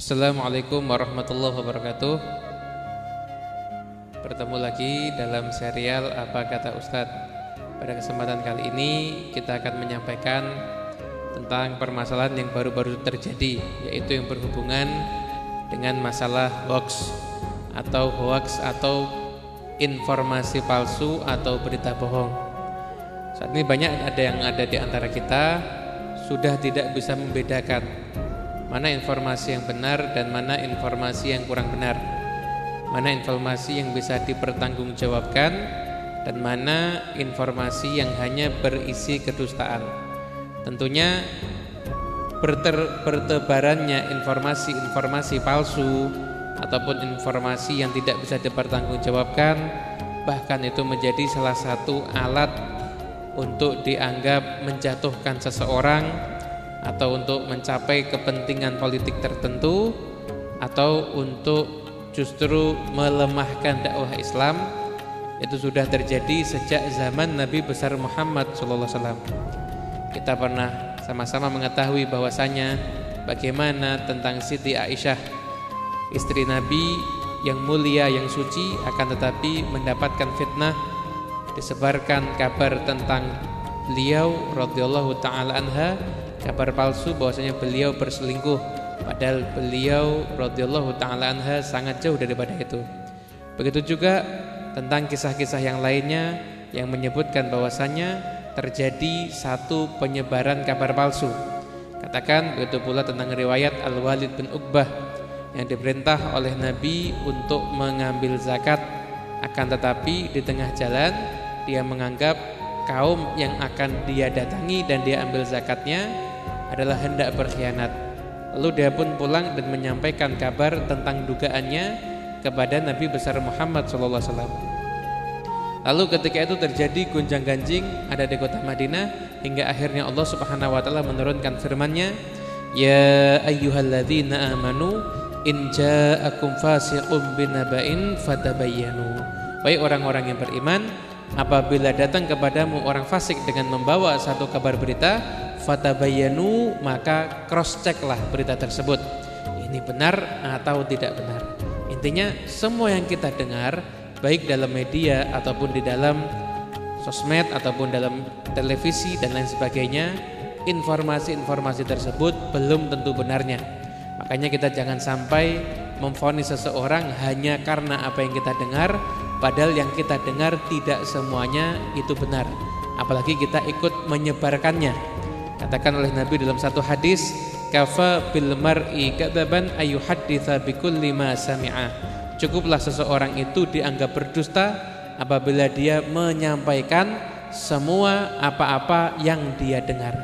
Assalamualaikum warahmatullahi wabarakatuh. Bertemu lagi dalam serial Apa Kata Ustadz. Pada kesempatan kali ini kita akan menyampaikan Tentang permasalahan yang baru-baru terjadi Yaitu yang berhubungan dengan masalah hoax Atau hoax atau informasi palsu atau berita bohong. Saat ini banyak ada yang ada di antara kita Sudah tidak bisa membedakan mana informasi yang benar dan mana informasi yang kurang benar? Mana informasi yang bisa dipertanggungjawabkan dan mana informasi yang hanya berisi kedustaan? Tentunya berter, bertebarannya informasi-informasi palsu ataupun informasi yang tidak bisa dipertanggungjawabkan bahkan itu menjadi salah satu alat untuk dianggap menjatuhkan seseorang atau untuk mencapai kepentingan politik tertentu atau untuk justru melemahkan dakwah Islam itu sudah terjadi sejak zaman Nabi besar Muhammad SAW. Kita pernah sama-sama mengetahui bahwasanya bagaimana tentang Siti Aisyah istri Nabi yang mulia yang suci akan tetapi mendapatkan fitnah disebarkan kabar tentang beliau radhiyallahu taala anha kabar palsu bahwasanya beliau berselingkuh padahal beliau radhiyallahu taala anha sangat jauh daripada itu. Begitu juga tentang kisah-kisah yang lainnya yang menyebutkan bahwasanya terjadi satu penyebaran kabar palsu. Katakan begitu pula tentang riwayat Al-Walid bin Uqbah yang diperintah oleh Nabi untuk mengambil zakat akan tetapi di tengah jalan dia menganggap kaum yang akan dia datangi dan dia ambil zakatnya adalah hendak berkhianat. Lalu dia pun pulang dan menyampaikan kabar tentang dugaannya kepada Nabi besar Muhammad SAW. Lalu ketika itu terjadi gunjang ganjing ada di kota Madinah hingga akhirnya Allah Subhanahu wa taala menurunkan firman-Nya, "Ya ayyuhalladzina amanu in ja'akum fasiqun binaba'in fatabayyanu." Wahai orang-orang yang beriman, apabila datang kepadamu orang fasik dengan membawa satu kabar berita, fatabayanu maka cross check lah berita tersebut. Ini benar atau tidak benar? Intinya semua yang kita dengar baik dalam media ataupun di dalam sosmed ataupun dalam televisi dan lain sebagainya informasi-informasi tersebut belum tentu benarnya. Makanya kita jangan sampai memfonis seseorang hanya karena apa yang kita dengar padahal yang kita dengar tidak semuanya itu benar. Apalagi kita ikut menyebarkannya Katakan oleh Nabi dalam satu hadis, kafa bil mar'i kadaban ayuhadditsa bikulli ma sami'a. Cukuplah seseorang itu dianggap berdusta apabila dia menyampaikan semua apa-apa yang dia dengar.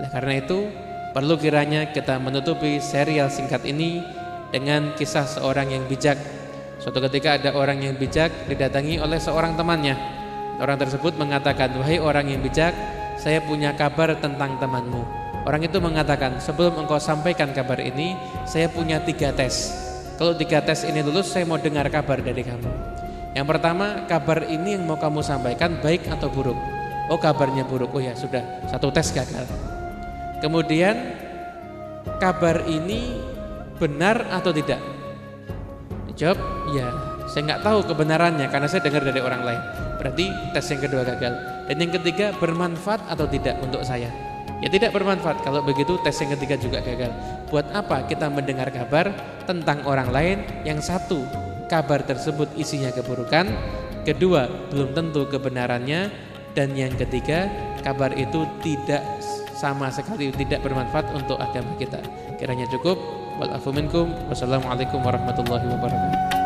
Oleh karena itu, perlu kiranya kita menutupi serial singkat ini dengan kisah seorang yang bijak. Suatu ketika ada orang yang bijak didatangi oleh seorang temannya. Orang tersebut mengatakan, "Wahai orang yang bijak, saya punya kabar tentang temanmu. Orang itu mengatakan, sebelum engkau sampaikan kabar ini, saya punya tiga tes. Kalau tiga tes ini lulus, saya mau dengar kabar dari kamu. Yang pertama, kabar ini yang mau kamu sampaikan baik atau buruk? Oh kabarnya buruk, oh ya sudah, satu tes gagal. Kemudian, kabar ini benar atau tidak? Dijawab, ya saya nggak tahu kebenarannya karena saya dengar dari orang lain. Berarti tes yang kedua gagal. Dan yang ketiga bermanfaat atau tidak untuk saya? Ya tidak bermanfaat. Kalau begitu tes yang ketiga juga gagal. Buat apa kita mendengar kabar tentang orang lain yang satu kabar tersebut isinya keburukan, kedua belum tentu kebenarannya dan yang ketiga kabar itu tidak sama sekali tidak bermanfaat untuk agama kita. Kiranya cukup. Wassalamualaikum warahmatullahi wabarakatuh.